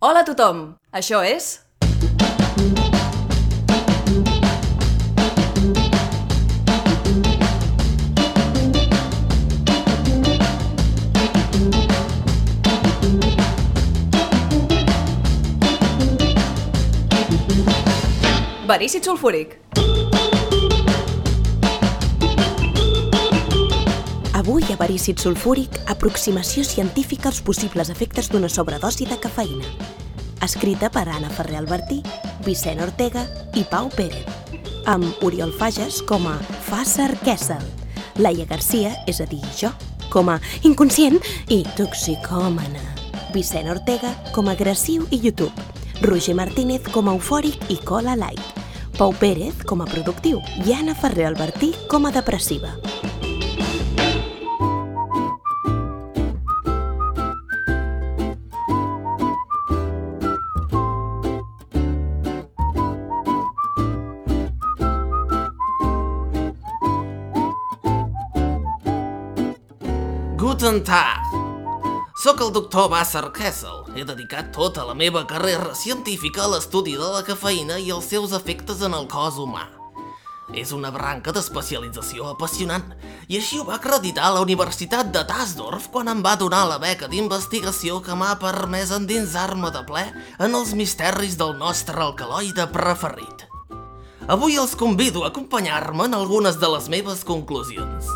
Hola a tothom! Això és... Verícid sulfúric. Avui a Verícid sulfúric, aproximació científica als possibles efectes d'una sobredosi de cafeïna. Escrita per Anna Ferrer Albertí, Vicent Ortega i Pau Pérez. Amb Oriol Fages com a Fasser Kessel, Laia Garcia, és a dir, jo, com a inconscient i toxicòmana. Vicent Ortega com a agressiu i YouTube. Roger Martínez com a eufòric i cola light. Pau Pérez com a productiu i Anna Ferrer Albertí com a depressiva. Guten Tag! Soc el doctor Basser Kessel. He dedicat tota la meva carrera científica a l'estudi de la cafeïna i els seus efectes en el cos humà. És una branca d'especialització apassionant, i així ho va acreditar la Universitat de Tasdorf quan em va donar la beca d'investigació que m'ha permès endinsar-me de ple en els misteris del nostre alcaloide preferit. Avui els convido a acompanyar-me en algunes de les meves conclusions.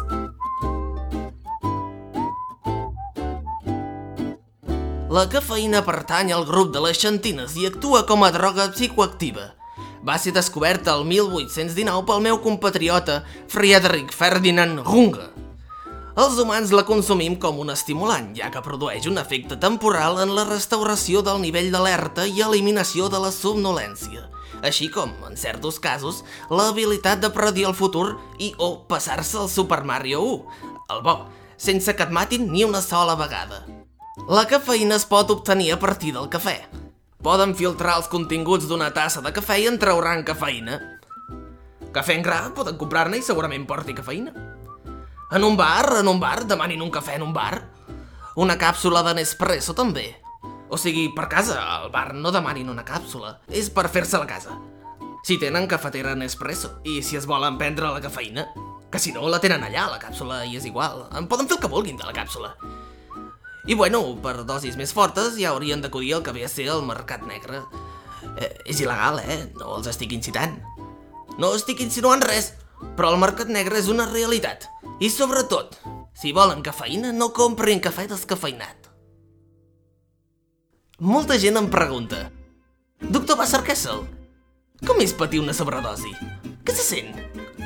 La cafeïna pertany al grup de les xantines i actua com a droga psicoactiva. Va ser descoberta el 1819 pel meu compatriota Friedrich Ferdinand Runge. Els humans la consumim com un estimulant, ja que produeix un efecte temporal en la restauració del nivell d'alerta i eliminació de la somnolència, així com, en certs casos, l'habilitat de predir el futur i o passar-se al Super Mario 1, el bo, sense que et matin ni una sola vegada. La cafeïna es pot obtenir a partir del cafè. Poden filtrar els continguts d'una tassa de cafè i en trauran cafeïna. Cafè en gra poden comprar-ne i segurament porti cafeïna. En un bar, en un bar, demanin un cafè en un bar. Una càpsula de Nespresso també. O sigui, per casa, al bar no demanin una càpsula. És per fer-se a casa. Si tenen cafetera Nespresso i si es volen prendre la cafeïna, que si no la tenen allà, la càpsula, i és igual. En poden fer el que vulguin de la càpsula. I bueno, per dosis més fortes ja haurien d'acudir al que ve a ser el mercat negre. Eh, és il·legal, eh? No els estic incitant. No estic insinuant res, però el mercat negre és una realitat. I sobretot, si volen cafeïna, no comprin cafè descafeinat. Molta gent em pregunta Doctor Basser Kessel, com és patir una sobredosi? Què se sent?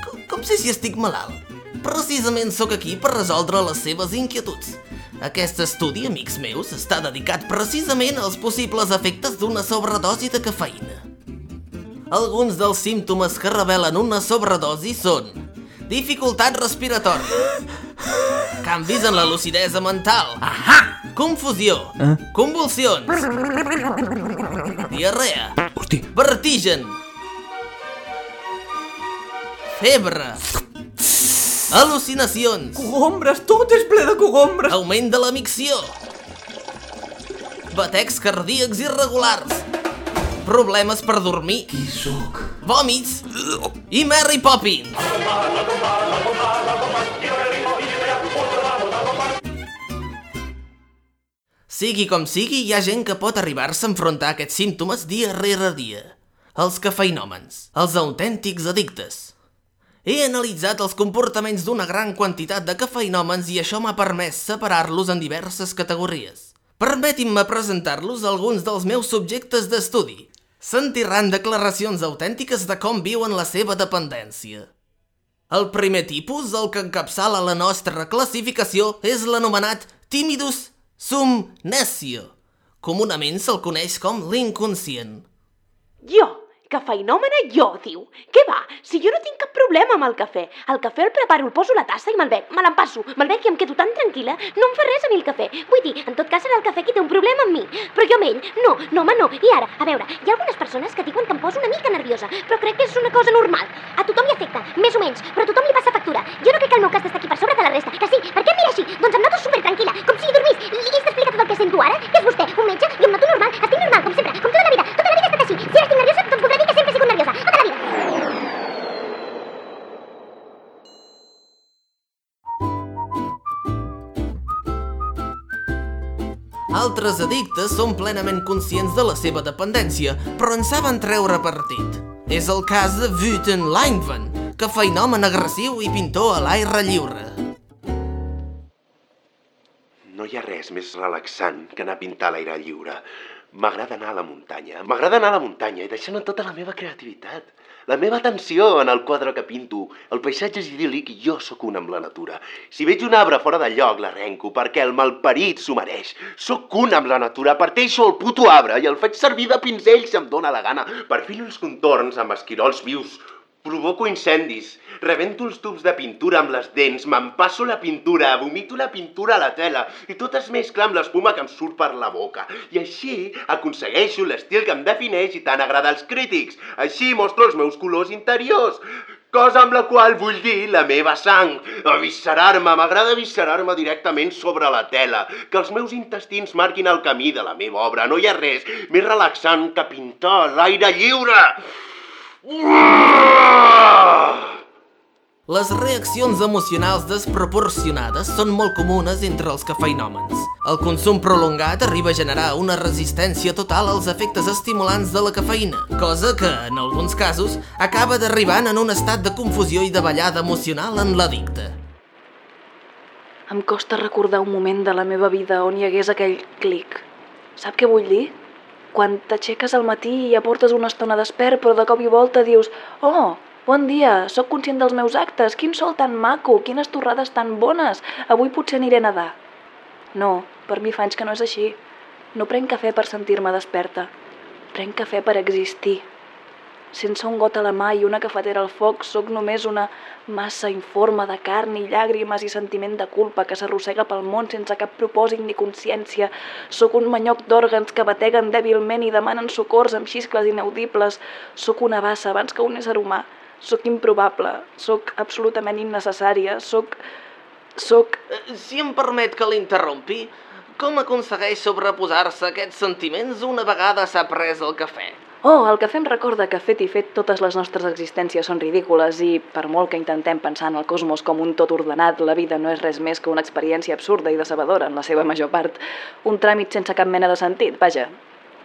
Com, com sé si estic malalt? Precisament sóc aquí per resoldre les seves inquietuds. Aquest estudi, amics meus, està dedicat precisament als possibles efectes d'una sobredosi de cafeïna. Alguns dels símptomes que revelen una sobredosi són dificultat respiratòria, canvis en la lucidesa mental, confusió, Eh? convulsions, diarrea, Hosti, vertigen, febre, al·lucinacions, cogombres, tot és ple de cogombres. augment de la micció, batecs cardíacs irregulars, problemes per dormir, Qui sóc? vòmits i Mary Poppins. Sigui com sigui, hi ha gent que pot arribar-se a enfrontar aquests símptomes dia rere dia. Els cafeinòmens, els autèntics addictes. He analitzat els comportaments d'una gran quantitat de cafeinòmens i això m'ha permès separar-los en diverses categories. Permetin-me presentar-los alguns dels meus subjectes d'estudi. Sentiran declaracions autèntiques de com viuen la seva dependència. El primer tipus, el que encapçala la nostra classificació, és l'anomenat Timidus Sumnesio. Comunament se'l coneix com l'inconscient. Jo, cafeinòmena, jo, diu. Què va? Si jo no tinc cap problema amb el cafè. El cafè el preparo, el poso a la tassa i me'l bec. Me l'empasso, me'l bec i em quedo tan tranquil·la. No em fa res a mi el cafè. Vull dir, en tot cas serà el cafè qui té un problema amb mi. Però jo amb ell, no, no, home, no. I ara, a veure, hi ha algunes persones que diuen que em poso una mica nerviosa, però crec que és una cosa normal. A tothom li afecta, més o menys, però a tothom li passa factura. Jo no crec que el meu cas està aquí per sobre de la resta. Que sí, per què em mira així? Doncs em noto super tranquil·la, com si dormís. Li hagués d'explicar tot el que sento ara? Que és vostè, un metge? Jo em noto normal, estic normal, com altres addictes són plenament conscients de la seva dependència, però en saben treure partit. És el cas de Wüten Leinvan, cafeïnomen agressiu i pintor a l'aire lliure. No hi ha res més relaxant que anar a pintar a l'aire lliure. M'agrada anar a la muntanya. M'agrada anar a la muntanya i deixar anar tota la meva creativitat. La meva atenció en el quadre que pinto. El paisatge és idíl·lic i jo sóc un amb la natura. Si veig un arbre fora de lloc, l'arrenco, perquè el malparit s'ho mereix. Sóc un amb la natura, parteixo el puto arbre i el faig servir de pinzell si em dóna la gana. Perfilo els contorns amb esquirols vius. Provoco incendis, rebento els tubs de pintura amb les dents, m'empasso la pintura, vomito la pintura a la tela i tot es mescla amb l'espuma que em surt per la boca. I així aconsegueixo l'estil que em defineix i tant agrada als crítics. Així mostro els meus colors interiors, cosa amb la qual vull dir la meva sang. Aviscerar-me, m'agrada aviscerar-me directament sobre la tela, que els meus intestins marquin el camí de la meva obra. No hi ha res més relaxant que pintar l'aire lliure. Les reaccions emocionals desproporcionades són molt comunes entre els cafeïnòmens. El consum prolongat arriba a generar una resistència total als efectes estimulants de la cafeïna, cosa que, en alguns casos, acaba derivant en un estat de confusió i de ballada emocional en l'addicte. Em costa recordar un moment de la meva vida on hi hagués aquell clic. Sap què vull dir? Quan t'aixeques al matí i ja portes una estona despert, però de cop i volta dius «Oh, bon dia, sóc conscient dels meus actes, quin sol tan maco, quines torrades tan bones, avui potser aniré a nedar». No, per mi fa anys que no és així. No prenc cafè per sentir-me desperta. Prenc cafè per existir. Sense un got a la mà i una cafetera al foc, sóc només una massa informe de carn i llàgrimes i sentiment de culpa que s'arrossega pel món sense cap propòsit ni consciència. Sóc un manyoc d'òrgans que bateguen dèbilment i demanen socors amb xiscles inaudibles. Sóc una bassa abans que un ésser humà. Sóc improbable. Sóc absolutament innecessària. Sóc... Sóc... Si em permet que l'interrompi, com aconsegueix sobreposar-se aquests sentiments una vegada s'ha pres el cafè? Oh, el cafè em recorda que fet i fet totes les nostres existències són ridícules i, per molt que intentem pensar en el cosmos com un tot ordenat, la vida no és res més que una experiència absurda i decebedora en la seva major part. Un tràmit sense cap mena de sentit, vaja.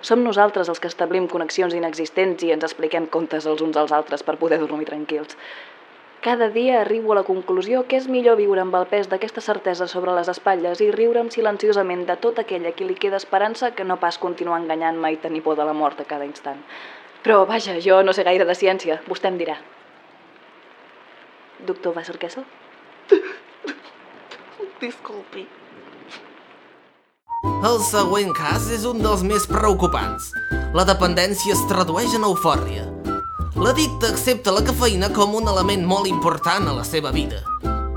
Som nosaltres els que establim connexions inexistents i ens expliquem contes els uns als altres per poder dormir tranquils. Cada dia arribo a la conclusió que és millor viure amb el pes d'aquesta certesa sobre les espatlles i riure'm silenciosament de tot aquell a qui li queda esperança que no pas continuar enganyant-me i tenir por de la mort a cada instant. Però, vaja, jo no sé gaire de ciència, vostè em dirà. Doctor Vasserkessel? Disculpi. El següent cas és un dels més preocupants. La dependència es tradueix en eufòria. L'addicte accepta la cafeïna com un element molt important a la seva vida.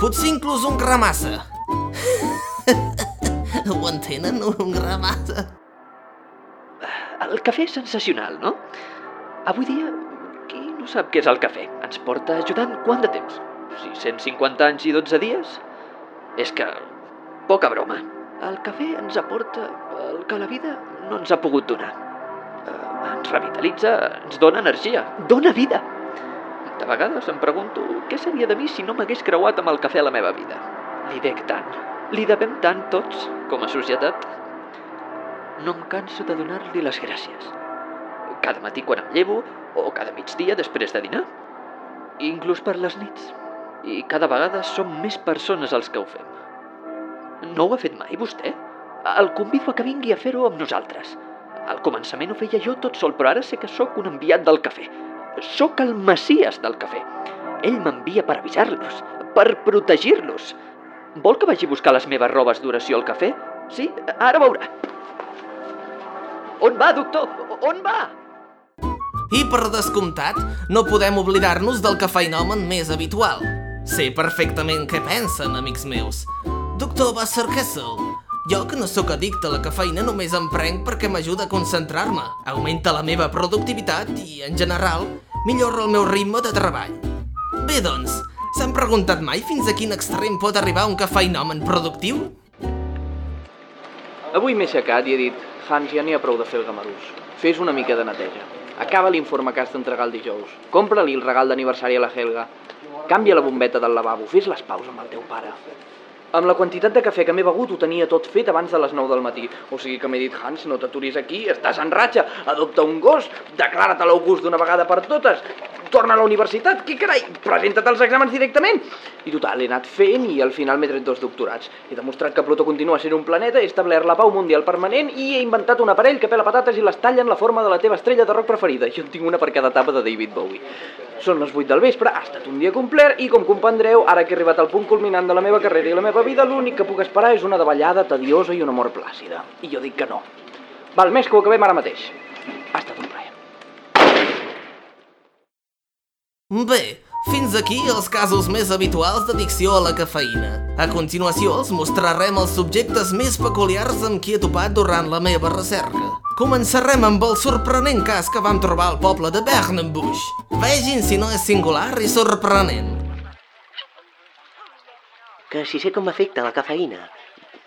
Potser inclús un gra massa. Ho entenen, un gra massa? El cafè és sensacional, no? Avui dia, qui no sap què és el cafè? Ens porta ajudant quant de temps? 650 anys i 12 dies? És que, poca broma, el cafè ens aporta el que la vida no ens ha pogut donar. Ens revitalitza, ens dona energia, dona vida. De vegades em pregunto què seria de mi si no m'hagués creuat amb el cafè a la meva vida. Li dec tant, li devem tant tots, com a societat. No em canso de donar-li les gràcies. Cada matí quan em llevo, o cada migdia després de dinar. Inclús per les nits. I cada vegada som més persones els que ho fem. No ho ha fet mai, vostè? El convido a que vingui a fer-ho amb nosaltres. Al començament ho feia jo tot sol, però ara sé que sóc un enviat del cafè. Sóc el messies del cafè. Ell m'envia per avisar-los, per protegir-los. Vol que vagi a buscar les meves robes d'oració al cafè? Sí? Ara veurà. On va, doctor? On va? I per descomptat, no podem oblidar-nos del cafeïnomen més habitual. Sé perfectament què pensen, amics meus. Doctor Basser Kessel, jo que no sóc addicte a la cafeïna només em prenc perquè m'ajuda a concentrar-me, augmenta la meva productivitat i, en general, millora el meu ritme de treball. Bé, doncs, s'han preguntat mai fins a quin extrem pot arribar un cafeïnomen productiu? Avui m'he aixecat i he dit Hans, ja n'hi ha prou de fer el gamarús. Fes una mica de neteja. Acaba l'informe que has d'entregar el dijous. Compra-li el regal d'aniversari a la Helga. Canvia la bombeta del lavabo. Fes les paus amb el teu pare. Amb la quantitat de cafè que m'he begut ho tenia tot fet abans de les 9 del matí. O sigui que m'he dit, Hans, no t'aturis aquí, estàs en ratxa, adopta un gos, declara't a l'august d'una vegada per totes, torna a la universitat, què carai, presenta't als exàmens directament. I total, he anat fent i al final m'he tret dos doctorats. He demostrat que Plutó continua sent un planeta, he establert la pau mundial permanent i he inventat un aparell que pela patates i les talla en la forma de la teva estrella de rock preferida. Jo en tinc una per cada etapa de David Bowie. Són les 8 del vespre, ha estat un dia complet i, com comprendreu, ara que he arribat al punt culminant de la meva carrera i la meva vida, l'únic que puc esperar és una davallada tediosa i un amor plàcida. I jo dic que no. Val més que ho acabem ara mateix. Ha estat un plaer. Bé, fins aquí els casos més habituals d'addicció a la cafeïna. A continuació els mostrarem els subjectes més peculiars amb qui he topat durant la meva recerca. Començarem amb el sorprenent cas que vam trobar al poble de Bernenbusch. Vegin si no és singular i sorprenent. Que si sé com m'afecta la cafeïna.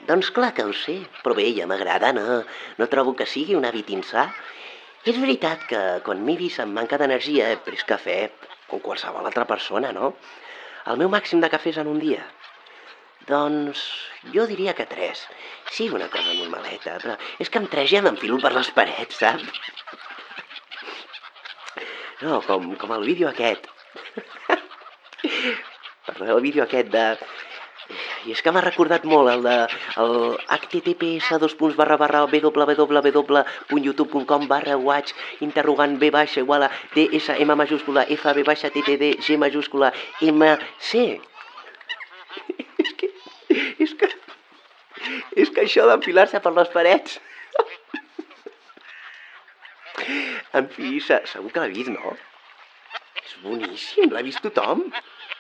Doncs clar que ho sé, però bé, ja m'agrada, no, no trobo que sigui un hàbit insà. És veritat que quan vist amb manca d'energia he pres cafè, com qualsevol altra persona, no? El meu màxim de cafès en un dia? Doncs jo diria que tres. Sí, una cosa normaleta, però és que amb tres ja m'enfilo per les parets, saps? No, com, com el vídeo aquest. Perdó, el vídeo aquest de... I és que m'ha recordat molt el de el https dos punts barra barra www.youtube.com barra watch interrogant b baixa igual a dsm majúscula f b baixa ttd g majúscula m c és que és que és que això d'enfilar-se per les parets en fi, se- segur que l'ha vist, no? És boníssim, l'ha vist tothom.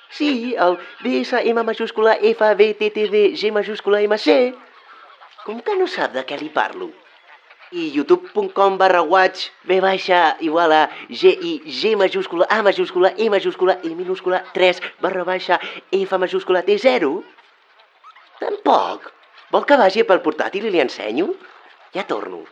Sí, el DSM majúscula F, B, T, T, D, G majúscula M, C. Com que no sap de què li parlo? I youtube.com barra watch B baixa igual a G i G majúscula A majúscula E majúscula E minúscula 3 barra baixa F majúscula T 0? Tampoc. Vol que vagi pel portàtil i li ensenyo? Ja torno.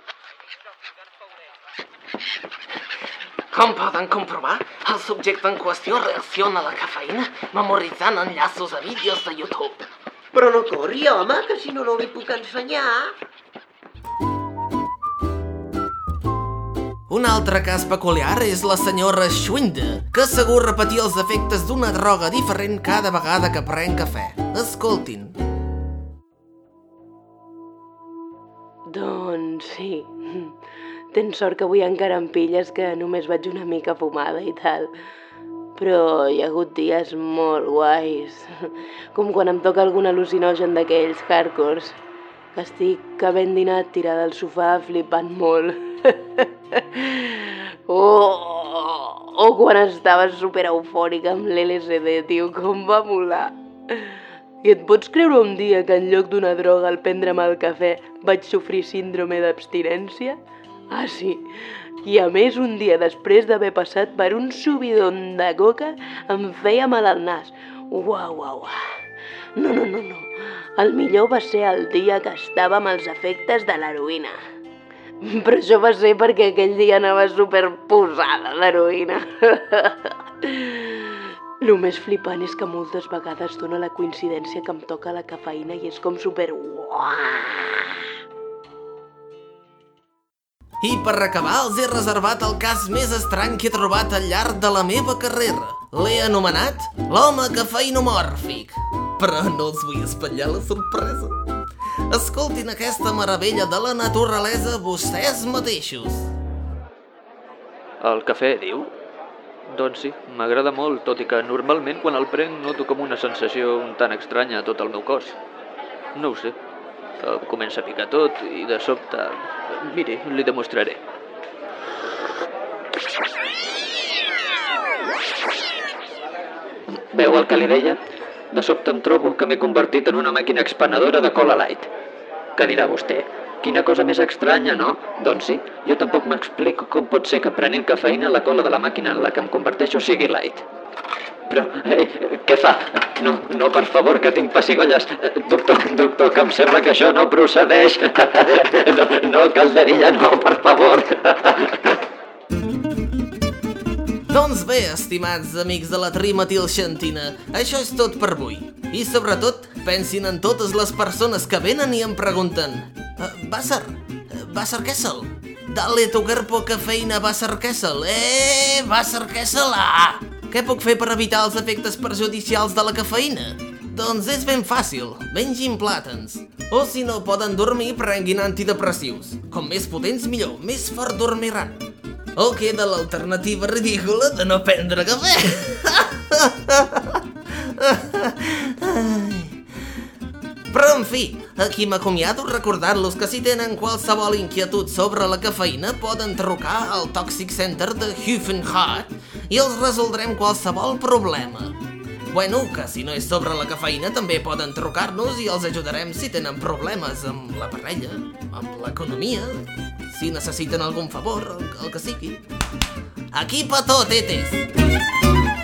Com poden comprovar, el subjecte en qüestió reacciona a la cafeïna memoritzant enllaços a vídeos de YouTube. Però no corri, home, que si no, no li puc ensenyar. Un altre cas peculiar és la senyora Schwinde, que segur repetia els efectes d'una droga diferent cada vegada que pren cafè. Escoltin. Doncs sí. Tens sort que avui encara em pilles que només vaig una mica fumada i tal. Però hi ha hagut dies molt guais. Com quan em toca algun al·lucinogen d'aquells hardcores. Que estic que ben dinat tirada al sofà flipant molt. oh, o quan estava super eufòrica amb l'LSD, tio, com va molar. I et pots creure un dia que en lloc d'una droga al prendre'm el cafè vaig sofrir síndrome d'abstinència? Ah, sí. I a més, un dia després d'haver passat per un subidon de coca, em feia mal al nas. Uau, uau, uau. No, no, no, no. El millor va ser el dia que estava amb els efectes de l'heroïna. Però això va ser perquè aquell dia anava superposada d'heroïna. El més flipant és que moltes vegades dona la coincidència que em toca la cafeïna i és com super... I per acabar els he reservat el cas més estrany que he trobat al llarg de la meva carrera. L'he anomenat l'home cafeïnomòrfic. Però no els vull espatllar la sorpresa. Escoltin aquesta meravella de la naturalesa vostès mateixos. El cafè, diu? Doncs sí, m'agrada molt, tot i que normalment quan el prenc noto com una sensació un tant estranya a tot el meu cos. No ho sé. Em comença a picar tot i de sobte... Miri, li demostraré. Veu el que li deia? De sobte em trobo que m'he convertit en una màquina expenedora de cola light. Què dirà vostè? Quina cosa més estranya, no? Doncs sí, jo tampoc m'explico com pot ser que prenent cafeïna la cola de la màquina en la que em converteixo sigui light. Però, eh, què fa? No, no, per favor, que tinc pessigolles. Doctor, doctor, que em sembla que això no procedeix. No, no, calderilla, no, per favor. Doncs bé, estimats amics de la trimetilxantina, això és tot per avui. I sobretot, pensin en totes les persones que venen i em pregunten "Eh, Basser, eh, Basser Kessel, dale tu cuerpo cafeïna Basser Kessel, eh, Basser Kessel, ah! Què puc fer per evitar els efectes perjudicials de la cafeïna? Doncs és ben fàcil, mengin plàtans. O si no poden dormir, prenguin antidepressius. Com més potents, millor, més fort dormiran. O queda l'alternativa ridícula de no prendre cafè. Però, en fi, aquí m'acomiado recordant-los que si tenen qualsevol inquietud sobre la cafeïna poden trucar al Toxic Center de Huffenhart i els resoldrem qualsevol problema. Bueno, que si no és sobre la cafeïna també poden trucar-nos i els ajudarem si tenen problemes amb la parella, amb l'economia, si necessiten algun favor, el, que sigui. Aquí petó, tetes!